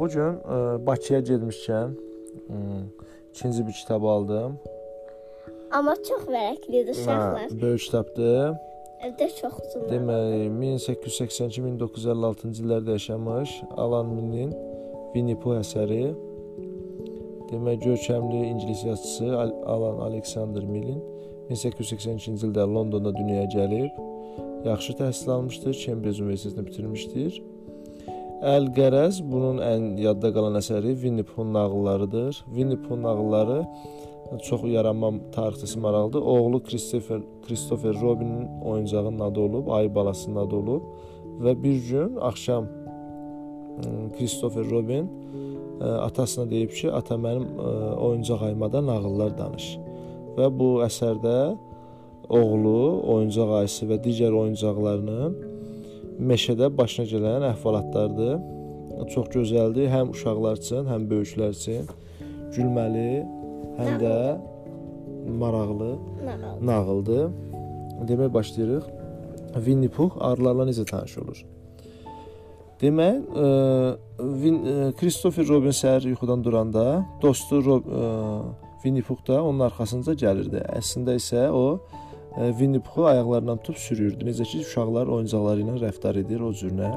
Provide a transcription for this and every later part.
Bu gün ə, Bakıya getmişkən ə, ikinci bir kitab aldım. Amma çox vərəqlidir uşaqlar. Hə, böyük kitabdır. Evdə çox uzundur. Deməli 1882-1956-cı illərdə yaşamış Alan Millin Winnie Pooh əsəri. Demək görkəmli ingilis yazıçısı Al- Alan Alexander Millin 1882-ci ildə Londonda dünyaya gəlib. Yaxşı təhsil almışdır, Cambridge Universitetini bitirmişdir. Əl-Qərəz bunun ən yadda qalan əsəri Winnie Pooh nağıllarıdır. Winnie Pooh nağılları çox yaranma tarixçəsi maraqlıdır. Oğlu Christopher Christopher Robinin oyuncağının adı olub, ayı balasının adı olub və bir gün axşam Christopher Robin atasına deyib ki, ata mənim oyuncaq ayıma da nağıllar danış. Və bu əsərdə oğlu, oyuncaq ayısı və digər oyuncaqlarının meşədə başına gələn əhvalatlardır. Çox gözəldir, həm uşaqlar üçün, həm böyüklər üçün gülməli, həm də maraqlı Nağıl. nağıldır. Demək başlayırıq. Winnie Pooh arılarla necə tanış olur? Demək, Vin, ə, Christopher Robin səhər yuxudan duranda dostu Rob, ə, Winnie Pooh da onun arxasınca gəlirdi. Əslində isə o Winnie Poohu ayaqlarından tutub sürürdü. Necə ki, uşaqlar oyuncaqları ilə rəftar edir o cürünə.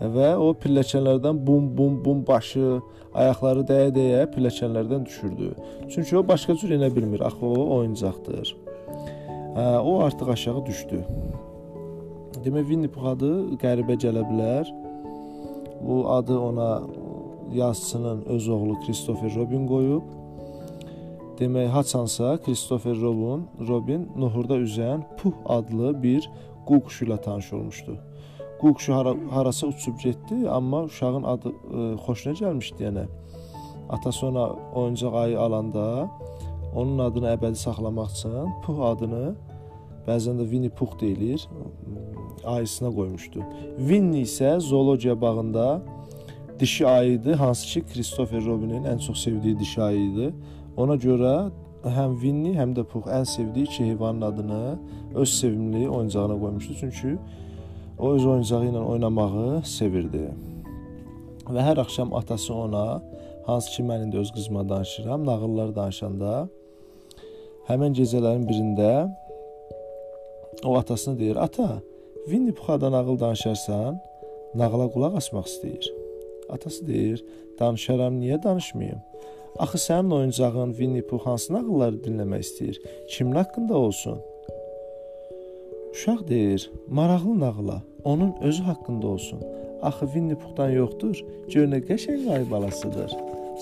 Və o pilləkənlərdən bum bum bum başı, ayaqları dəyə-dəyə pilləkənlərdən düşürdü. Çünki o başqa cür enə bilmir. Axı o oyuncaqdır. O artıq aşağı düşdü. Demək Winnie Pooh adı qəribə gələ bilər. Bu adı ona yazıçının öz oğlu Christopher Robin qoyub. Demək, haçansa Christopher Robin, Robin nohurda üzən Puh adlı bir qu quşu ilə tanış olmuşdu. Qu quşu hara, harasa uçub getdi, amma uşağın adı ə, xoşuna gəlmişdi yəni. Atası ona oyuncaq ayı alanda onun adını əbədi saxlamaq üçün Puh adını bəzən də Winnie Puh deyilir, ayısına qoymuşdu. Winnie isə zoologiya bağında dişi ayı idi, hansı ki Christopher Robinin ən çox sevdiyi dişi ayı idi. Ona görə həm Winnie, həm də Puh ən sevdiyi iki heyvanın adını öz sevimli oyuncağına qoymuşdu. Çünki o öz oyuncağı ilə oynamağı sevirdi. Və hər axşam atası ona, hansı ki mən indi öz qızıma danışıram, nağıllar danışanda həmin gecələrin birində o atasına deyir: "Ata, Winnie Pooh-dan nağıl danışarsan, nağıla qulaq asmaq istəyir." Atası deyir: "Danışaram, niyə danışmayım? Axı sənin oyuncağın Winnie Pooh hansı nağılları dinləmək istəyir? Kimin haqqında olsun?" Uşaq deyir: "Maraqlı nağıla, onun özü haqqında olsun. Axı Winnie Pooh-dan yoxdur, gör nə qəşəng ayı balasıdır."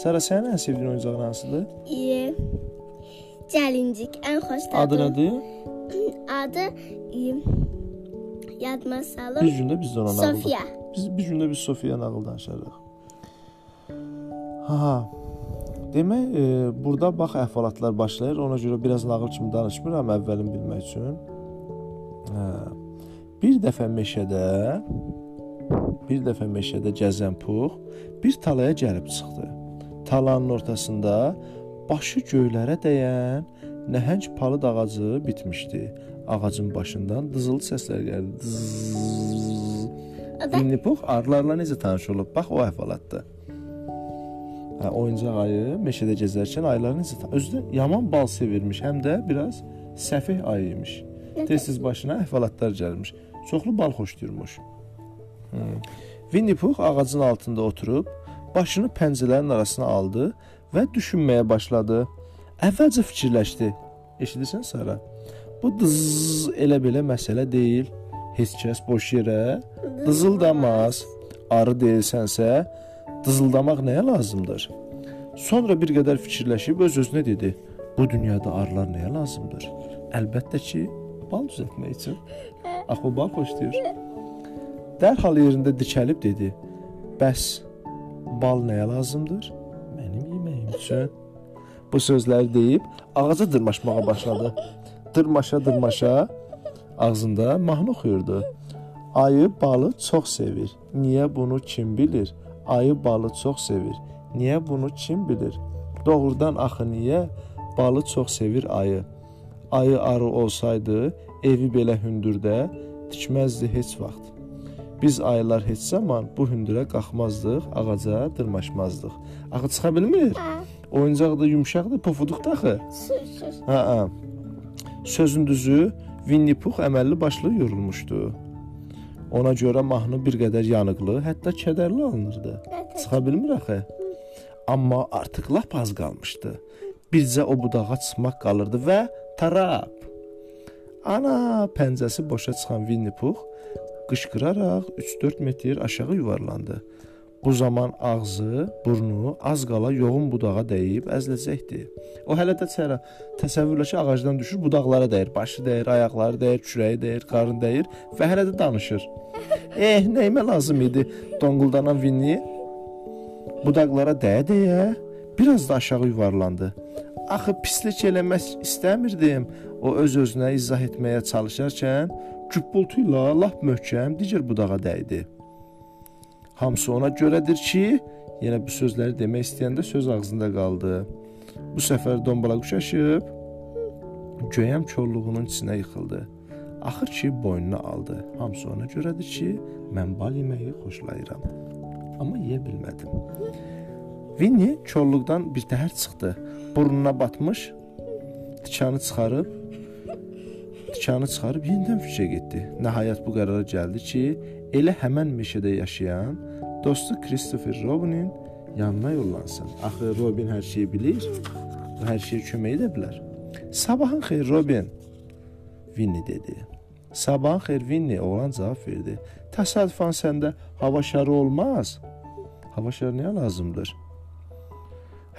Sara sənin ən sevdiyin oyuncağın hansıdır? İyi. Gəlincik ən xoşladım. Adı nədir? Adı iyi. Yadıma salım. Bir gündə biz də ona nağıl. Sofiya. Biz bir gündə biz Sofiya nağıl danışarıq. Ha. Demək, e, burada bax əhvalatlar başlayır. Ona görə biraz nağıl kimi danışmıram əvvəlin bilmək üçün. Hə. Bir dəfə meşədə bir dəfə meşədə gəzən Puh bir talaya gəlib çıxdı. Talanın ortasında başı göylərə dəyən nəhəng palıd ağacı bitmişdi. Ağacın başından dızıl səslər gəldi. Zzz. Winnie Pooh arılarla necə tanış olub? Bax o əhvalatdır. Hə, oyuncaq ayı meşədə gəzərkən ayıları necə tan- özü də yaman bal sevirmiş, həm də biraz səfeh ayı imiş. Tez-tez başına əhvalatlar gəlmiş. Çoxlu bal xoşlayırmış. Hmm. Winnie Pooh ağacın altında oturub başını pəncələrin arasına aldı və düşünməyə başladı. Əvvəlcə fikirləşdi. Eşidirsən Sara? Bu dız elə belə məsələ deyil. Heç kəs boş yerə dızıldamaz. Arı deyilsənsə, dızıldamaq nəyə lazımdır? Sonra bir qədər fikirləşib öz-özünə dedi: Bu dünyada arılar nəyə lazımdır? Əlbəttə ki, bal düzəltmək üçün. Axı bal xoşlayır. Dərhal yerində dikəlib dedi: Bəs bal nəyə lazımdır? Mənim yeməyim üçün. Bu sözləri deyib ağaca dırmaşmağa başladı. Dırmaşa dırmaşa ağzında mahnı oxuyurdu. Ayı balı çox sevir. Niyə bunu kim bilir? Ayı balı çox sevir. Niyə bunu kim bilir? Doğrudan axı niyə balı çox sevir ayı? Ayı arı olsaydı, evi belə hündürdə tikməzdi heç vaxt. Biz ayılar heç zaman bu hündürə qalxmazdıq, ağaca dırmaşmazdıq. Axı çıxa bilmir. Hə. Oyuncaq da yumşaqdır, pofuduqdur axı. Sür sür. Ha, ha. Sözün düzü, Winnie Pux əməlli başlı yorulmuşdu. Ona görə mahnı bir qədər yanıqlı, hətta kədərli alınırdı. Çıxa bilmir axı. Amma artıq lap az qalmışdı. Bircə o budağa çıxmaq qalırdı və tarap. Ana pəncəsi boşa çıxan Winnie Pux qışqıraraq 3-4 metr aşağı yuvarlandı. Bu zaman ağzı, burnu az qala yoğun budağa dəyib əziləcəkdi. O hələ də çərə təsəvvürlə ki, ağacdan düşür, budaqlara dəyir, başı dəyir, ayaqları dəyir, kürəyi dəyir, qarın dəyir və hələ də danışır. Eh, nəyimə lazım idi? Donquldanan Winnie budaqlara dəyə-dəyə biraz da aşağı yuvarlandı. Axı pislik eləmək istəmirdim. O öz-özünə izah etməyə çalışarkən güppultu ilə lap möhkəm digər budağa dəydi. Hamısı ona görədir ki, yenə bu sözləri demək istəyəndə söz ağzında qaldı. Bu səfər dombala quşaşıb göyəm çolluğunun içinə yıxıldı. Axır ki, boynuna aldı. Hamısı ona görədir ki, mən bal yeməyi xoşlayıram. Amma yeyə bilmədim. Winnie çolluqdan bir təhər çıxdı. Burnuna batmış, tikanı çıxarıb tikanı çıxarıb yenidən fikrə getdi. Nəhayət bu qərara gəldi ki, elə həmən meşədə yaşayan dostu Christopher Robinin yanına yollansın. Axı Robin hər şeyi bilir. O hər şeyə kömək edə bilər. Sabahın xeyir Robin, Winnie dedi. Sabahın xeyir Winnie, oğlan cavab verdi. Təsadüfən səndə hava şarı olmaz. Hava şarı nəyə lazımdır?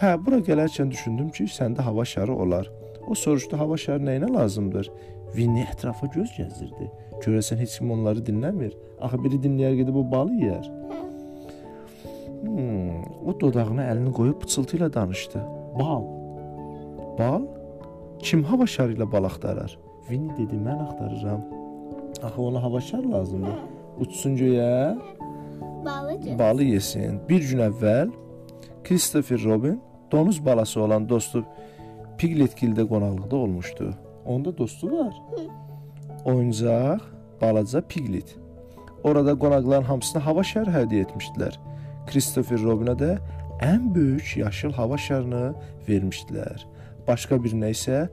Hə, bura gələrkən düşündüm ki, səndə hava şarı olar. O soruşdu, hava şarı nəyinə lazımdır? Winnie ətrafa göz gəzdirdi. Görəsən heç kim onları dinləmir. Axı biri dinləyər gedib o balı yeyər. Hmm, o dodağına əlini qoyub pıçıltı ilə danışdı. Bal. Bal? Kim hava şarı ilə bal axtarar? Winnie dedi, mən axtarıram. Axı ona hava şarı lazımdır. Uçsun göyə, Balıcı. balı yesin. Bir gün əvvəl Christopher Robin donuz balası olan dostu Piglet-gildə qonaqlıqda olmuşdu. Onda dostu var. Oyuncaq balaca Piglet. Orada qonaqların hamısına hava şarı hədiyyə etmişdilər. Christopher Robinə də ən böyük yaşıl hava şarını vermişdilər. Başqa birinə isə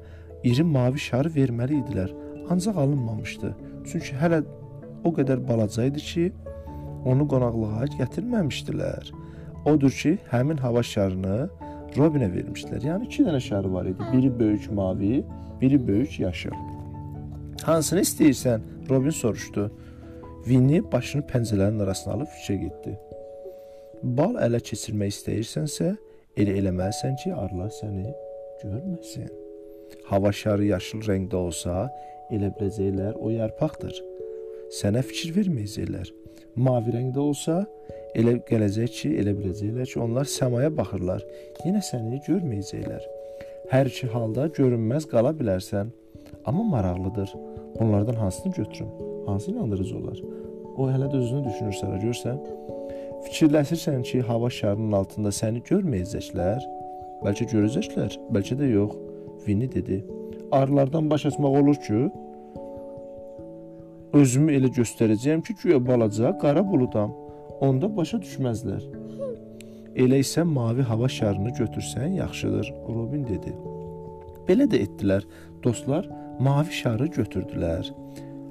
iri mavi şarı verməli idilər. Ancaq alınmamışdı. Çünki hələ o qədər balaca idi ki, onu qonaqlığa gətirməmişdilər. Odur ki, həmin hava şarını Robinə vermişdilər. Yəni 2 dənə şarı var idi. Biri böyük mavi, biri böyük yaşıl. Hansını istəyirsən? Robin soruşdu. Winnie başını pəncələrin arasına alıb fikrə getdi. Bal ələ keçirmək istəyirsənsə, elə eləməlisən ki, arılar səni görməsin. Hava şarı yaşıl rəngdə olsa, elə biləcəklər o yarpaqdır. Sənə fikir verməyəcəklər. Mavi rəngdə olsa, elə gələcək ki, elə biləcəklər ki, onlar səmaya baxırlar. Yenə səni görməyəcəklər. Hər iki halda görünməz qala bilərsən. Amma maraqlıdır. Bunlardan hansını götürüm? Hansı inandırıcı olar? O hələ də özünü düşünür sənə görsən. Fikirləşirsən ki, hava şarının altında səni görməyəcəklər. Bəlkə görəcəklər, bəlkə də yox. Winnie dedi. Arılardan baş açmaq olur ki, özümü elə göstərəcəyəm ki, güya balaca qara buludam. Onda başa düşməzlər. Elə isə mavi hava şarını götürsən yaxşıdır, Robin dedi. Belə də etdilər. Dostlar mavi şarı götürdülər.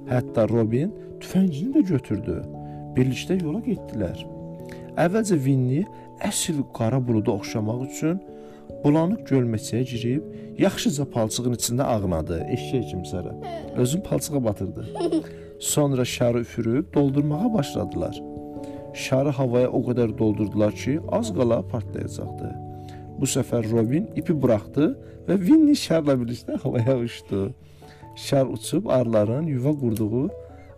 Hətta Robin tüfəngini də götürdü. Birlikdə yola getdilər. Əvvəlcə Winnie əsl qara buluda oxşamaq üçün bulanıq gölməçəyə girib yaxşıca palçığın içində ağnadı, eşşək kimi sarı. Özün palçığa batırdı. Sonra şarı üfürüb doldurmağa başladılar. Şarı havaya o qədər doldurdular ki, az qala partlayacaqdı. Bu səfər Robin ipi buraxdı və Winnie şarla birlikdə havaya uçdu. Şar uçub arıların yuva qurduğu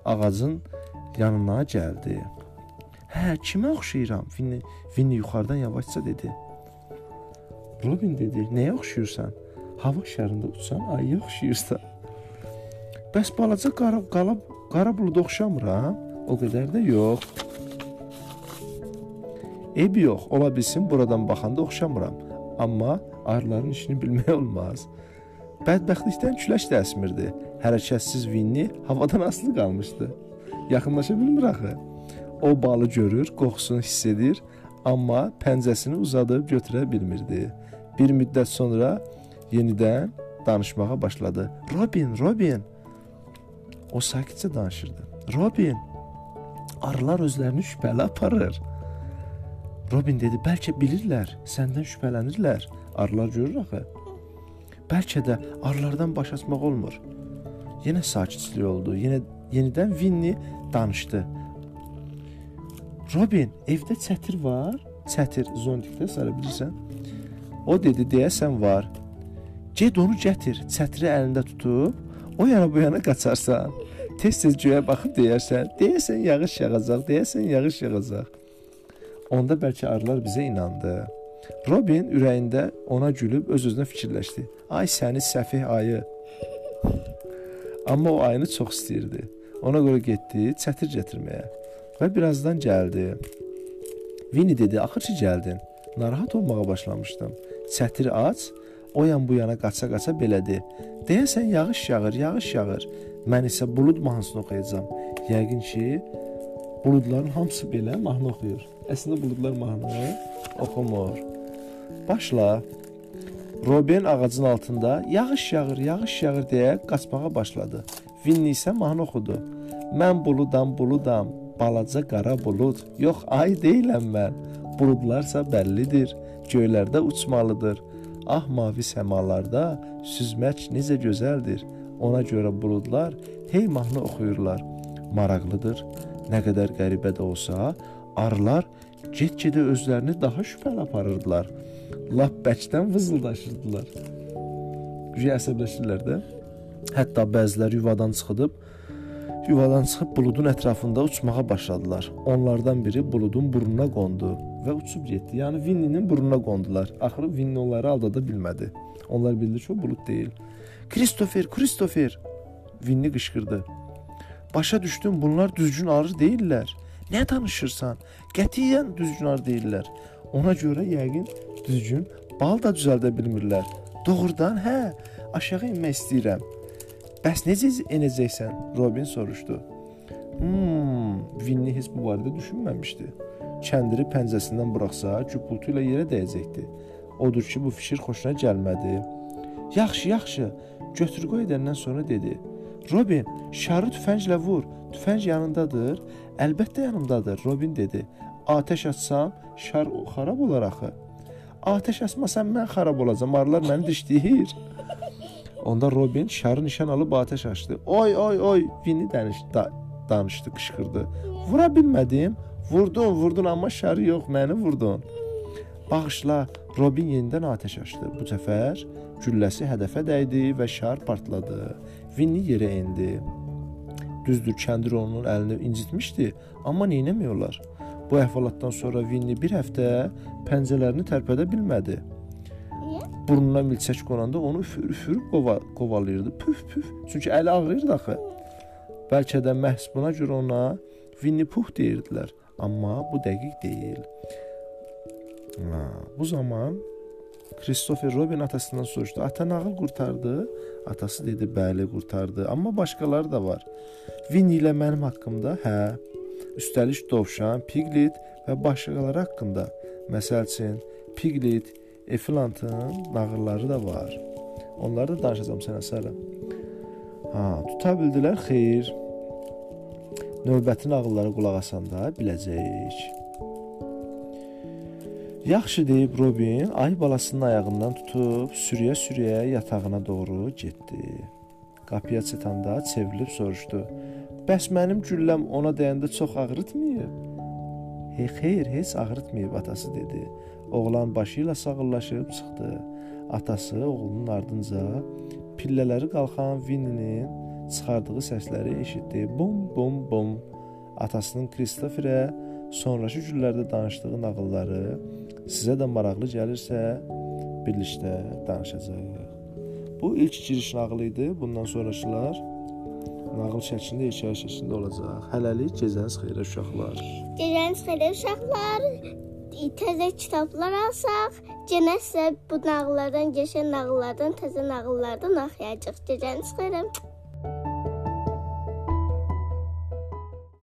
ağacın yanına gəldi. Hə, kimə oxşayıram? Winnie, Winnie yuxarıdan yavaşca dedi. Robin dedi, nəyə oxşayırsan? Hava şarında uçsan ayıya oxşayırsan. Bəs balaca qara qala qara buluda oxşamıram? O qədər də yox. Eybi yox, ola bilsin buradan baxanda oxşamıram. Amma arıların işini bilmək olmaz. Bədbəxtlikdən külək də əsmirdi. Hərəkətsiz Winnie havadan asılı qalmışdı. Yaxınlaşa bilmir axı. O balı görür, qoxusunu hiss edir, amma pəncəsini uzadıb götürə bilmirdi. Bir müddət sonra yenidən danışmağa başladı. Robin, Robin. O sakitcə danışırdı. Robin, arılar özlərini şübhəli aparır. Robin dedi, bəlkə bilirlər, səndən şübhələnirlər. Arılar görür axı. Bəlkə də arılardan baş açmaq olmur. Yenə sakitlik oldu. Yenə yenidən Vinni danışdı. Robin, evdə çətir var? Çətir zondikdə sarı bilirsən? O dedi, deyəsən var. Get onu gətir. Çətiri əlində tutub o yana bu yana qaçarsan. Tez-tez göyə baxıb deyərsən, deyəsən yağış yağacaq, deyəsən yağış yağacaq. Onda bəlkə arılar bizə inandı. Robin ürəyində ona gülüb öz-özünə fikirləşdi. Ay səni səfih ayı. Amma o ayını çox istəyirdi. Ona görə getdi çətir gətirməyə və birazdan gəldi. Vinni dedi: "Axır ki gəldin. Narahat olmağa başlamışdım. Çətiri aç, o yan bu yana qaça-qaça belədi. Deyəsən yağış yağır, yağış yağır. Mən isə bulud mahnısını oxuyacağam. Yəqin ki, buludların hamısı belə mahnı oxuyur. Əslində buludlar mahnı oxumur. Başla. Robin ağacın altında yağış yağır, yağış yağır deyə qaçmağa başladı. Vinni isə mahnı oxudu. Mən buludam, buludam, balaca qara bulud. Yox, ay deyiləm mən. Buludlarsa bəllidir, göylərdə uçmalıdır. Ah mavi səmalarda süzmək necə gözəldir. Ona görə buludlar hey mahnı oxuyurlar. Maraqlıdır. Nə qədər qəribə də olsa, arılar get-gedə özlərini daha şübhəli aparırdılar. Lap bəkdən vızıldaşırdılar. Güya əsəbləşirlər də. Hətta bəziləri yuvadan çıxıb yuvadan çıxıb buludun ətrafında uçmağa başladılar. Onlardan biri buludun burnuna qondu və uçub getdi. Yəni Vinninin burnuna qondular. Axırı Vinni onları aldada bilmədi. Onlar bildi ki, o bulud deyil. Kristofer, Kristofer! Vinni qışqırdı. Başa düşdüm, bunlar düzgün arı deyillər. Nə danışırsan? Qətiyyən düzgün arı deyillər. Ona görə yəqin düzgün bal da düzəldə bilmirlər. Doğrudan, hə, aşağı enmək istəyirəm. Bəs necə enəcəksən? Robin soruşdu. Hmm, Vinni heç bu barədə düşünməmişdi. Kəndiri pəncəsindən buraxsa, cüpultu ilə yerə dəyəcəkdi. Odur ki, bu fikir xoşuna gəlmədi. Yaxşı, yaxşı. Götür qoy edəndən sonra dedi. Robin, şarı tüfənglə vur. Tüfəng yanındadır. Əlbəttə yanımdadır, Robin dedi. Atəş açsam, şar xarab olar axı. Atəş açmasam mən xarab olacam. Arılar məni dişləyir. Onda Robin şarı nişan alıb atəş açdı. Oy, oy, oy, Vinni danışdı, da, danışdı, qışqırdı. Vura bilmədim. Vurdun, vurdun, amma şarı yox, məni vurdun. Bağışla, Robin yenidən atəş açdı. Bu səfər gülləsi hədəfə dəydi və şar partladı. Vinni yerə endi. Düzdür, kəndir onun əlini incitmişdi, amma neynəmək olar? Bu əhvalatdan sonra Vinni bir həftə pəncələrini tərpədə bilmədi. Burnuna milçək qonanda onu üfürüb qova qovalayırdı. Püf püf. Çünki əli ağrıyırdı axı. Bəlkə də məhz buna görə ona Winnie Pooh deyirdilər, amma bu dəqiq deyil. Ha, bu zaman Christopher Robin atasından soruşdu. Ata nağıl qurtardı? Atası dedi, bəli, qurtardı. Amma başqaları da var. Winnie ilə mənim haqqımda? Hə. Üstəlik Dovşan, Piglet və başqaları haqqında. Məsəl üçün Piglet, Eflantın nağılları da var. Onları da danışacağam sənə sonra. Ha, tuta bildilər? Xeyr. Növbəti nağıllara qulaq asanda biləcəyik. Yaxşı deyib Robin ay balasının ayağından tutub sürüyə-sürüyə yatağına doğru getdi. Qapıya çatanda çevrilib soruşdu: "Bəs mənim gülləm ona dəyəndə çox ağrıtmayıb?" "Hey, xeyr, heç ağrıtmayıb," atası dedi. Oğlan başı ilə sağollaşıb çıxdı. Atası oğlunun ardınca pillələri qalxan Vinninin çıxardığı səsləri eşitdi. Bum bum bum. Atasının Kristoferə sonrakı günlərdə danışdığı nağılları sizə də maraqlı gəlirsə, birlikdə danışacağıq. Bu ilk giriş nağılı idi. Bundan sonrakılar nağıl şəklində, hekayə şəklində olacaq. Hələlik gecəniz xeyrə uşaqlar. Gecəniz xeyrə uşaqlar. Təzə kitablar alsaq, yenə sizə bu nağıllardan, keçən nağıllardan, təzə nağıllardan oxuyacağıq. Gecəniz xeyrə.